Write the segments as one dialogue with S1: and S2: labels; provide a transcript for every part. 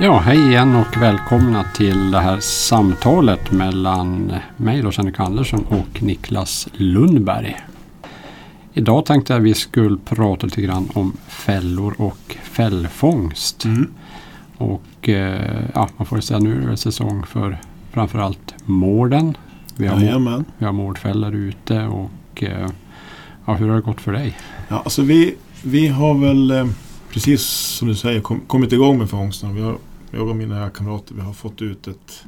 S1: Ja, hej igen och välkomna till det här samtalet mellan mig, Lars-Henrik Andersson och Niklas Lundberg. Idag tänkte jag att vi skulle prata lite grann om fällor och fällfångst.
S2: Mm.
S1: Och eh, ja, man får säga nu är det säsong för framförallt mården. Vi har,
S2: Jajamän.
S1: vi har mårdfällor ute och eh, ja, hur har det gått för dig?
S2: Ja, alltså vi, vi har väl eh, precis som du säger kom, kommit igång med fångsten. Vi har, jag och mina kamrater vi har fått ut ett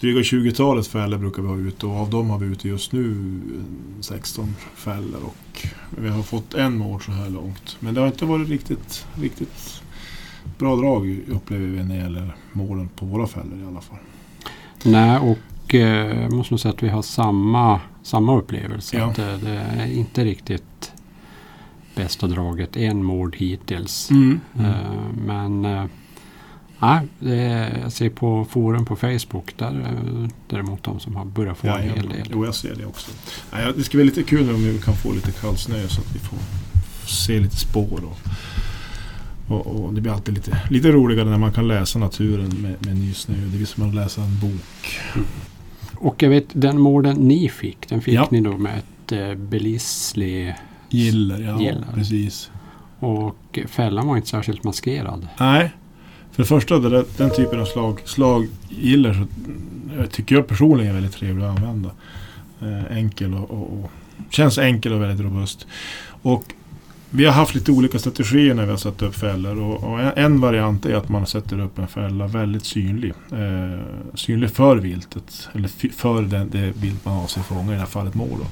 S2: dryga 20-talet fällor brukar vi ha ute och av dem har vi ute just nu eh, 16 fällor och vi har fått en mård så här långt. Men det har inte varit riktigt, riktigt bra drag upplever vi när det gäller målen på våra fällor i alla fall.
S1: Nej, och eh, måste nog säga att vi har samma, samma upplevelse.
S2: Ja.
S1: Att det, det är inte riktigt bästa draget. En mord hittills.
S2: Mm.
S1: Eh, men eh, nej, är, jag ser på forum på Facebook där är däremot de som har börjat få
S2: Ja,
S1: en hel del.
S2: Jo, jag ser det också. Ja, det ska bli lite kul om vi kan få lite kallsnö så att vi får se lite spår. Och, och, och det blir alltid lite, lite roligare när man kan läsa naturen med, med ny snö. Det är som att läsa en bok.
S1: Och jag vet den morden ni fick, den fick
S2: Ja.
S1: ni då med ett eh, Belisli
S2: Giller, ja
S1: Giller.
S2: precis.
S1: och fällan var inte särskilt maskerad.
S2: Nej, för det första det där, den typen av slag, slaggiller så eh, tycker jag personligen är väldigt trevlig att använda. Eh, enkel och, och, och känns enkel och väldigt robust. Och vi har haft lite olika strategier när vi har satt upp fällor. Och, och en, variant är att man sätter upp en fälla väldigt synlig. Eh, synlig för viltet. Eller för den, det vilt man avser fånga, i det här fallet mål. Då.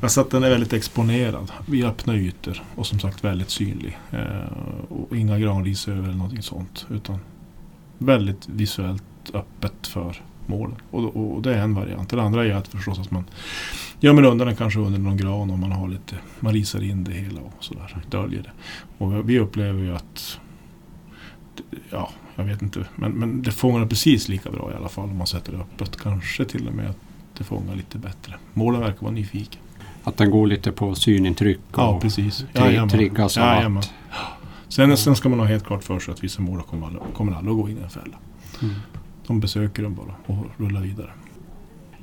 S2: Alltså att den är väldigt exponerad vid öppna ytor och som sagt väldigt synlig. Eh, och inga granris över eller någonting sånt. Utan väldigt visuellt öppet för målen. Och, och, och det är en variant. Den andra är att förstås att man gömmer undan den kanske under någon gran om man har lite, man risar in det hela och sådär, döljer det. Och vi upplever ju att, ja, jag vet inte, men, men det fångar precis lika bra i alla fall om man sätter det öppet. Kanske till och med att det fångar lite bättre. Målen verkar vara nyfiken.
S1: Att den går lite på synintryck och
S2: Ja, precis.
S1: triggas av
S2: Jajamän.
S1: att...
S2: Sen, sen ska man ha helt klart för sig att vissa målar kommer aldrig, kommer aldrig att gå in i en fälla.
S1: Mm.
S2: De besöker den bara och rullar vidare.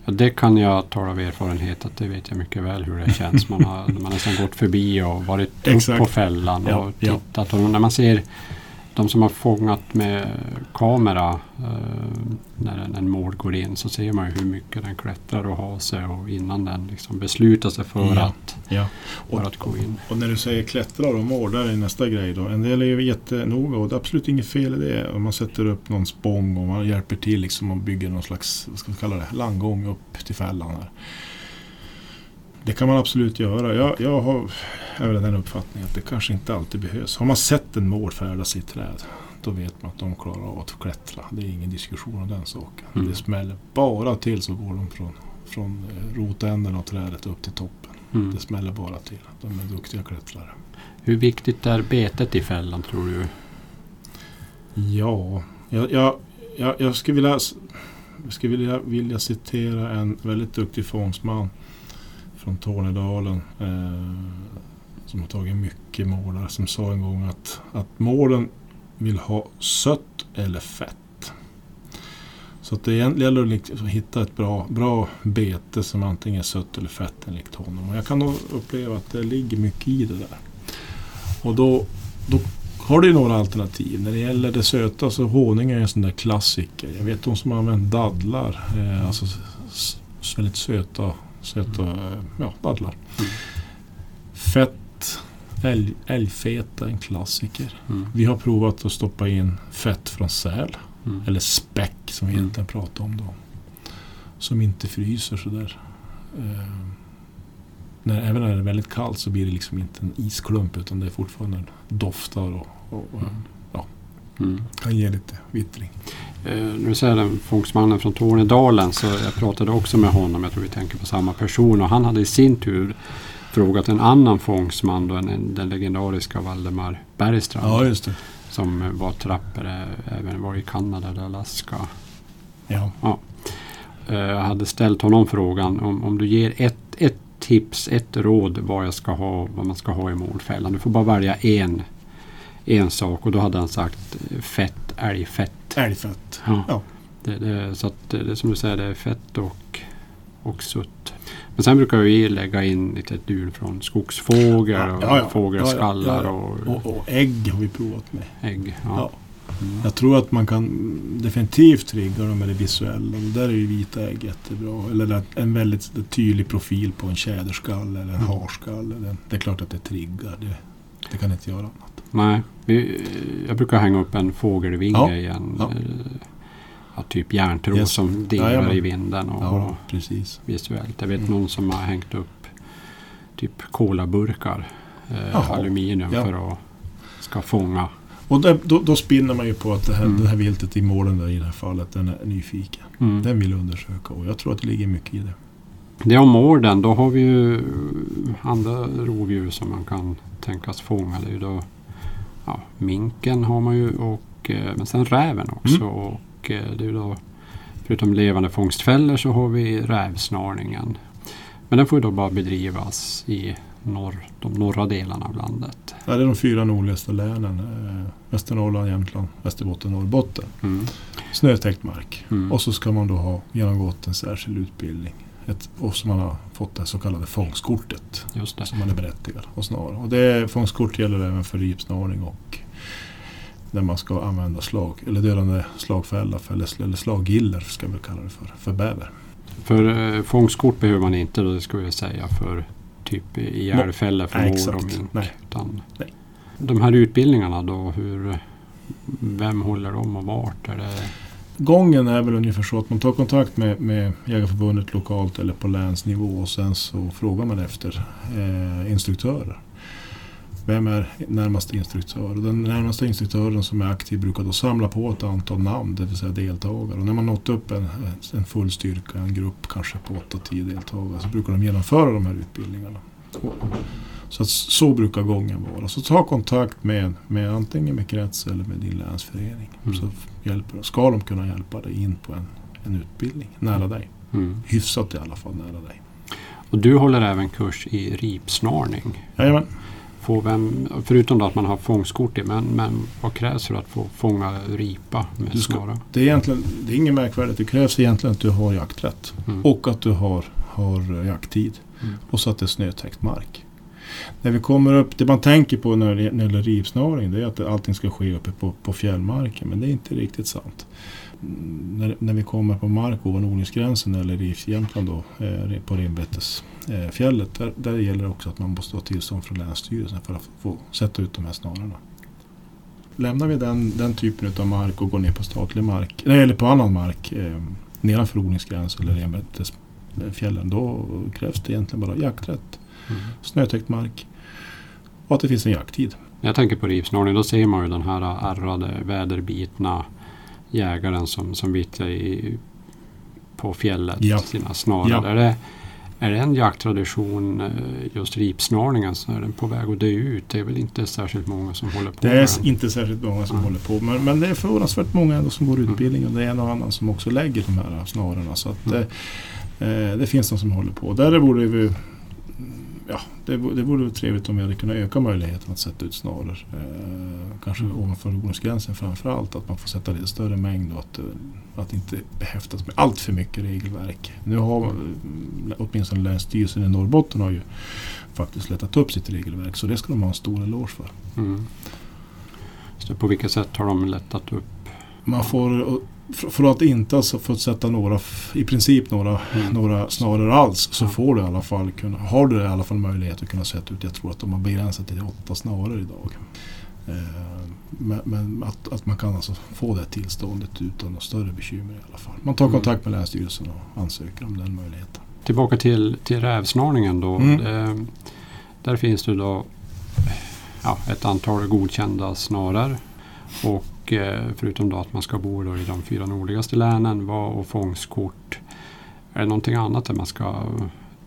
S1: Ja, det kan jag tala av erfarenhet att det vet jag mycket väl hur det känns. Man har, man har nästan gått förbi och varit upp på fällan
S2: Ja,
S1: och
S2: ja.
S1: tittat. Och när man ser de som har fångat med kamera eh, när en, mård går in så ser man ju hur mycket den klättrar och har sig och innan den liksom beslutar sig för,
S2: Ja.
S1: att,
S2: Ja.
S1: för att gå in.
S2: Och när du säger klättrar och mår, där är nästa grej då. En del är ju jättenoga och det är absolut inget fel i det. Om man sätter upp någon spång och man hjälper till liksom och bygger någon slags, vad ska vi kalla det, landgång upp till fällan här. Det kan man absolut göra. Jag, jag har även den uppfattningen att det kanske inte alltid behövs. Har man sett en mård färdas i ett träd då vet man att de klarar av att klättra. Det är ingen diskussion om den saken.
S1: Mm.
S2: Det smäller bara till så går de från, från eh, rotänden av trädet upp till toppen.
S1: Mm.
S2: Det smäller bara till. De är duktiga klättrare.
S1: Hur viktigt är betet i fällan tror du?
S2: Ja, jag, jag, jag, jag skulle, vilja, jag skulle vilja, vilja citera en väldigt duktig fångstman från Tornedalen eh, som har tagit mycket målar som sa en gång att, att målen vill ha sött eller fett. Så att det gäller att liksom hitta ett bra, bra bete som antingen är sött eller fett enligt honom. Och jag kan nog uppleva att det ligger mycket i det där. Och då, då har du ju några alternativ. När det gäller det söta så honung är en sån där klassiker. Jag vet de som har använt dadlar. Eh, alltså väldigt söta, söta eh, ja, dadlar.
S1: Mm.
S2: Fett, älg, älgfeta är en klassiker.
S1: Mm.
S2: Vi har provat att stoppa in fett från säl.
S1: Mm.
S2: Eller späck som vi
S1: Mm.
S2: egentligen pratar om då. Som inte fryser sådär. Eh, när, även när det är väldigt kallt så blir det liksom inte en isklump utan det är fortfarande doftar och, och, och
S1: Mm.
S2: kan ge lite vittring.
S1: Eh, du säger den fångstmannen från Tornedalen så jag pratade också med honom, jag tror vi tänker på samma person och han hade i sin tur frågat en annan fångstman, då, en, den legendariska Valdemar Bergstrand
S2: Ja, just det.
S1: som eh, var trappare, även var i Kanada eller Alaska.
S2: Ja.
S1: Eh, Jag hade ställt honom frågan om, om du ger ett, ett tips, ett råd vad, jag ska ha, vad man ska ha i målfällan. Du får bara välja en, en sak och då hade han sagt eh, fett, älgfett.
S2: Älgfett.
S1: Ja.
S2: Ja.
S1: Det, det, så att det, det som du säger, det är fett och, och sutt. Men sen brukar vi lägga in lite dun från skogsfågel och
S2: ja, ja.
S1: fågelskallar och,
S2: Och, och ägg har vi provat med.
S1: ägg. Ja. Mm.
S2: Jag tror att man kan definitivt trigga dem med det visuella. Och där är ju vita ägg jättebra. Eller en väldigt tydlig profil på en tjäderskalle eller en
S1: Mm.
S2: harskalle. Det, det är klart att det triggar. Det, det kan inte göra annat.
S1: Nej, vi, jag brukar hänga upp en fågelvinge
S2: Ja,
S1: i en
S2: ja.
S1: Ja, typ järntråd
S2: Yes.
S1: som dinglar
S2: Jajamän.
S1: i vinden och,
S2: Ja,
S1: och
S2: precis.
S1: visuellt. Jag vet
S2: Mm.
S1: någon som har hängt upp typ kolaburkar, eh, aluminium
S2: ja.
S1: för att ska fånga.
S2: Och där, då, då spinner man ju på att det här,
S1: Mm.
S2: det här viltet i målen där, i det här fallet, den är nyfiken.
S1: Mm.
S2: Den vill undersöka och jag tror att det ligger mycket i det.
S1: Det om mården, då har vi ju andra rovdjur som man kan tänkas fånga. Det är ju då ja, minken har man ju och eh, men sen räven också.
S2: Mm.
S1: Och eh, det är då förutom levande fångstfällor så har vi rävsnarningen. Men den får då bara bedrivas i norr, de norra delarna av landet.
S2: Ja, det är de fyra nordligaste länen. Eh, Västernorrland, Jämtland, Västerbotten, Norrbotten.
S1: Mm.
S2: Snötäckt mark.
S1: Mm.
S2: Och så ska man då ha genomgått en särskild utbildning. Ett, och så man har fått det så kallade fångstkortet. Som man är berättigad att snara. Och det fångstkort gäller även för ripsnarning och när man ska använda slag, eller dödande slagfälla för, eller, slaggiller ska vi kalla det för, för bäver.
S1: För eh, fångstkort behöver man inte då, det skulle jag säga för typ ihjälfällor för
S2: exakt.
S1: och mink.
S2: Nej.
S1: Utan
S2: Nej.
S1: De här utbildningarna då, hur, vem håller dem och vart? Är det,
S2: Gången är väl ungefär så att man tar kontakt med, med Jägarförbundet lokalt eller på länsnivå och sen så frågar man efter eh, instruktörer. Vem är närmaste instruktör? Och Den närmaste instruktören som är aktiv brukar då samla på ett antal namn, det vill säga deltagare. Och när man nått upp en, en full styrka, en grupp kanske på 8-10 deltagare, så brukar de genomföra de här utbildningarna. Så att så brukar gången vara. Så ta kontakt med, med antingen med krets eller med din länsförening.
S1: Mm.
S2: Så hjälper, ska de kunna hjälpa dig in på en, en utbildning nära dig.
S1: mm.
S2: Hyfsat i alla fall nära dig.
S1: Och du håller även kurs i ripsnarning.
S2: Jajamän.
S1: Får vem, förutom att man har fångstkort i, men, men vad krävs för att få fånga ripa med snara?
S2: Det är, egentligen, det är inget märkvärdigt. Det krävs egentligen att du har jakträtt.
S1: Mm.
S2: Och att du har, har jakttid.
S1: Mm.
S2: Och så att det är snötäckt mark. När vi kommer upp, det man tänker på när det gäller rivsnöring det är att allting ska ske uppe på, på fjällmarken. Men det är inte riktigt sant. När, när vi kommer på mark ovan odlingsgränsen eller i Jämtland då, eh, på renbetesfjället. Eh, där, där gäller det också att man måste ha tillstånd från Länsstyrelsen för att få sätta ut de här snarorna. Lämnar vi den, den typen av mark och går ner på statlig mark, nej, eller på annan mark eh, nedanför odlingsgränsen eller renbetesfjällen. Då krävs det egentligen bara jakträtt,
S1: Mm.
S2: snötäckt mark och att det finns en jakttid.
S1: Jag tänker på ripsnarning då ser man ju den här ärrade, väderbitna jägaren som, som vittjar i, på fjället
S2: Ja.
S1: sina snarar.
S2: Ja.
S1: Är, det, är det en jakttradition, eh, just ripsnarningen, så är den på väg att dö ut? Det är väl inte särskilt många som håller på
S2: Det är
S1: den?
S2: inte särskilt många som
S1: Mm.
S2: håller på men, men det är förvånansvärt många ändå som går
S1: Mm.
S2: utbildningen. Det är en och annan som också lägger de här snarorna. Så att,
S1: Mm.
S2: eh, det finns de som håller på. Där borde vi Ja, det, det vore trevligt om vi hade kunnat öka möjligheten att sätta ut snaror. Eh, kanske ovanför odlingsgränsen framför allt. Att man får sätta lite större mängd och att, eh, att inte behäftas med allt för mycket regelverk. Nu har eh, åtminstone Länsstyrelsen i Norrbotten har ju faktiskt lättat upp sitt regelverk. Så det ska de ha en stor eloge för.
S1: Mm. Så på vilket sätt har de lättat upp?
S2: Man får, för att inte alltså fått sätta några, i princip några,
S1: Mm.
S2: några snaror alls så får du i alla fall kunna, har du i alla fall möjlighet att kunna sätta ut, jag tror att de har begränsat till åtta snaror idag. Eh, Men, men att, att man kan alltså få det tillståndet utan några större bekymmer i alla fall. Man tar
S1: Mm.
S2: kontakt med Länsstyrelsen och ansöker om den möjligheten.
S1: Tillbaka till, till rävsnarningen då.
S2: Mm.
S1: Det, där finns det då ja, ett antal godkända snarar. Och eh, förutom då att man ska bo då i de fyra nordligaste länen var och fångstkort. Är det någonting annat där man ska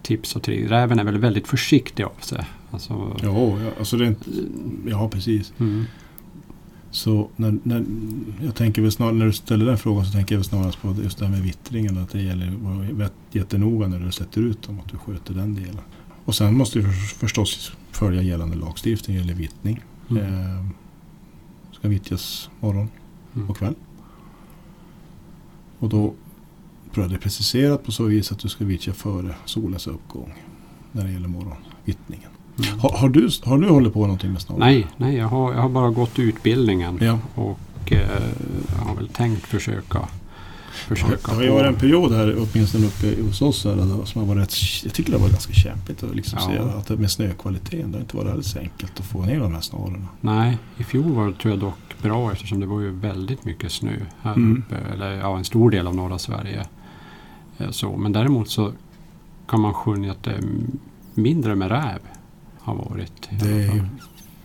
S1: tipsa till? Räven är väl väldigt försiktig av sig. Alltså,
S2: Ja, ja, alltså det ja precis.
S1: mm,
S2: Så när, när, jag tänker väl snarare, när du ställer den frågan så tänker jag väl snarast på just det här med vittringen. Att det gäller att vara jättenoga när du sätter ut dem, att du sköter den delen. Och sen måste du för- förstås följa gällande lagstiftning gällande vittning.
S1: mm,
S2: Eh, ska vittjas morgon
S1: mm.
S2: och kväll. Och då tror jag det preciserat på så vis att du ska vittja före solens uppgång när det gäller morgonvittningen.
S1: Mm.
S2: Har, har, du, har du hållit på någonting med snabel?
S1: Nej, nej jag, har, jag har bara gått utbildningen
S2: Ja.
S1: och eh, jag har väl tänkt försöka, försöka
S2: Det har ju varit en period här, åtminstone uppe hos oss, här, där- som har varit rätt, jag tycker det har varit ganska kämpigt att liksom
S1: Ja.
S2: se att det med snökvaliteten, det har inte varit alldeles enkelt att få ner de här snarorna.
S1: Nej, i fjol var det tror jag dock bra eftersom det var ju väldigt mycket snö här
S2: Mm.
S1: uppe. Eller ja, en stor del av norra Sverige. Eh, Så, men däremot så kan man skönja att det är mindre med räv har varit.
S2: Det.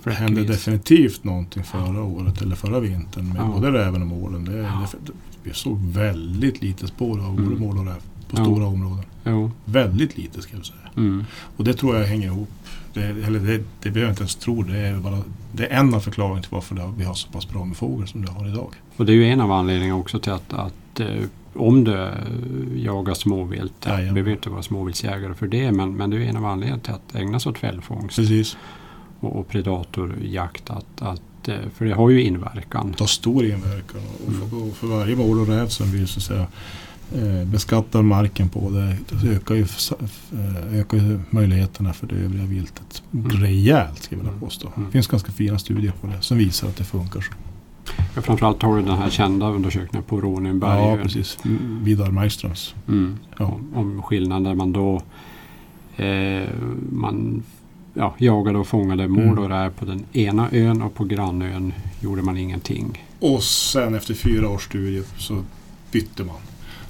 S2: Det hände definitivt någonting förra året eller förra vintern med
S1: Ja.
S2: både räven och målen. Det,
S1: Ja.
S2: det, vi såg väldigt lite spår av både
S1: Mm.
S2: mål och räv på
S1: Ja.
S2: stora områden.
S1: Jo.
S2: Väldigt lite ska jag säga.
S1: Mm.
S2: Och det tror jag hänger ihop. Det, eller det, det behöver jag inte ens tro. Det är, bara, det är en av förklaringarna till varför det, vi har så pass bra med fågel som vi har idag.
S1: Och det är ju en av anledningarna också till att, att eh, om du jagar småvilt, ja, du behöver inte vara småviltsjägare för det, men, men det är en av anledningarna till att ägna sig åt fällfångst
S2: Precis.
S1: och, och predatorjakt. Att, att, eh, för det har ju inverkan.
S2: Det har stor inverkan. Och
S1: Mm.
S2: för, och för varje mål och räv som vi så att säga, eh, beskattar marken på det, det ökar, ju, eh, ökar ju möjligheterna för det övriga viltet
S1: Mm.
S2: rejält. Ska jag vilja
S1: Mm.
S2: påstå.
S1: Mm.
S2: Det finns ganska fina studier på det som visar att det funkar så.
S1: Ja, framförallt har du den här kända undersökningen på
S2: Ja,
S1: Råneberg.
S2: precis. Vidar Majströms.
S1: mm,
S2: Ja.
S1: om, om skillnaden där man då eh, man ja, jagade och fångade mål
S2: Mm.
S1: på den ena ön och på grannön gjorde man ingenting.
S2: Och sen efter fyra års studier så bytte man.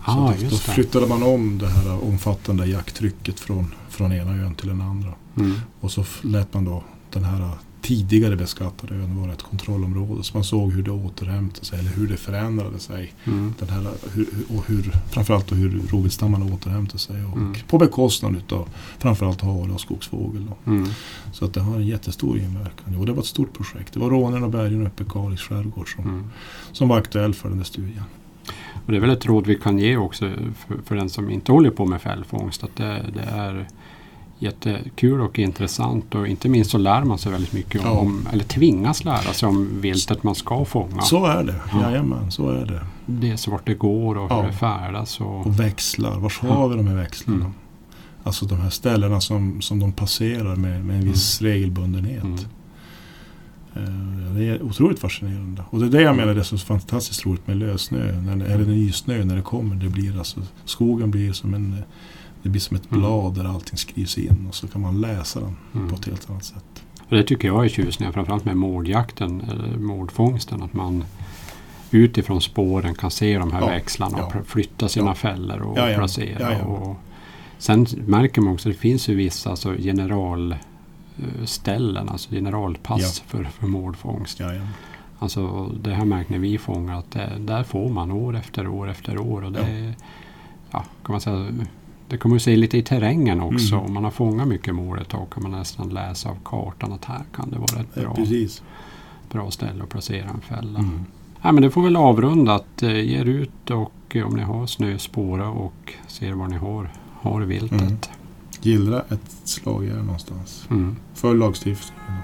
S1: Ja,
S2: så
S1: ah,
S2: då, då
S1: just det.
S2: flyttade man om det här omfattande jakttrycket från, från ena ön till den andra.
S1: Mm.
S2: Och så lät man då den här tidigare beskattade ön vara ett kontrollområde. Så man såg hur det återhämtade sig eller hur det förändrade sig.
S1: Mm.
S2: Den här, hur, och hur, framförallt hur rovviltstammarna återhämtade sig. Och
S1: Mm.
S2: På bekostnad utav framförallt hare och skogsfågel.
S1: Mm.
S2: Så att det har en jättestor inverkan. Och det var ett stort projekt. Det var Rånen och bergen uppe i Kalix skärgård som,
S1: Mm.
S2: som var aktuell för den där studien.
S1: Och det är väl ett råd vi kan ge också för, för den som inte håller på med fällfångst. Att det, det är jättekul och intressant och inte minst så lär man sig väldigt mycket om,
S2: Ja.
S1: eller tvingas lära sig om viltet man ska fånga.
S2: Så är det.
S1: Ja.
S2: Jajamän, så är det.
S1: Det är så vart det går och hur
S2: Ja.
S1: det färdas. Och,
S2: Och växlar. Var
S1: Ja.
S2: har vi de här växlarna?
S1: Mm.
S2: Alltså de här ställena som, som de passerar med, med en viss regelbundenhet.
S1: Mm.
S2: Eh, Det är otroligt fascinerande. Och det är det jag menar det är så fantastiskt roligt med lössnö. När det, eller nysnö när det kommer. Det blir alltså, skogen blir som en det blir som ett
S1: Mm.
S2: blad där allting skrivs in och så kan man läsa den
S1: Mm.
S2: på ett helt annat sätt.
S1: Och det tycker jag är tjusningen, framförallt med mårdjakten, eller mårdfångsten. Att man utifrån spåren kan se de här
S2: Ja,
S1: växlarna och
S2: ja.
S1: pr- flytta sina
S2: Ja.
S1: fällor och
S2: Ja,
S1: placera. Och sen märker man också att det finns ju vissa alltså generalställen, alltså generalpass för, för mårdfångst.
S2: Jajamän.
S1: Alltså det har märkt när vi fångar att det, där får man år efter år efter år. Och det, ja. kan man säga, det kommer att se lite i terrängen också.
S2: Mm.
S1: Om man har fångat mycket mål ett tag kan man nästan läsa av kartan att här kan det vara ett
S2: Ja,
S1: bra,
S2: precis.
S1: bra ställe att placera en fälla.
S2: Mm.
S1: Ja, men det får väl avrunda att eh, ge er ut och eh, om ni har snö spåra och ser var ni har, har viltet.
S2: Mm. Gillra ett slagjärn någonstans.
S1: Mm.
S2: Följ lagstiftningen.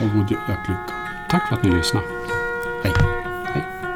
S2: Och god jaktlycka.
S1: Tack för att ni lyssnade.
S2: Hej.
S1: Hej.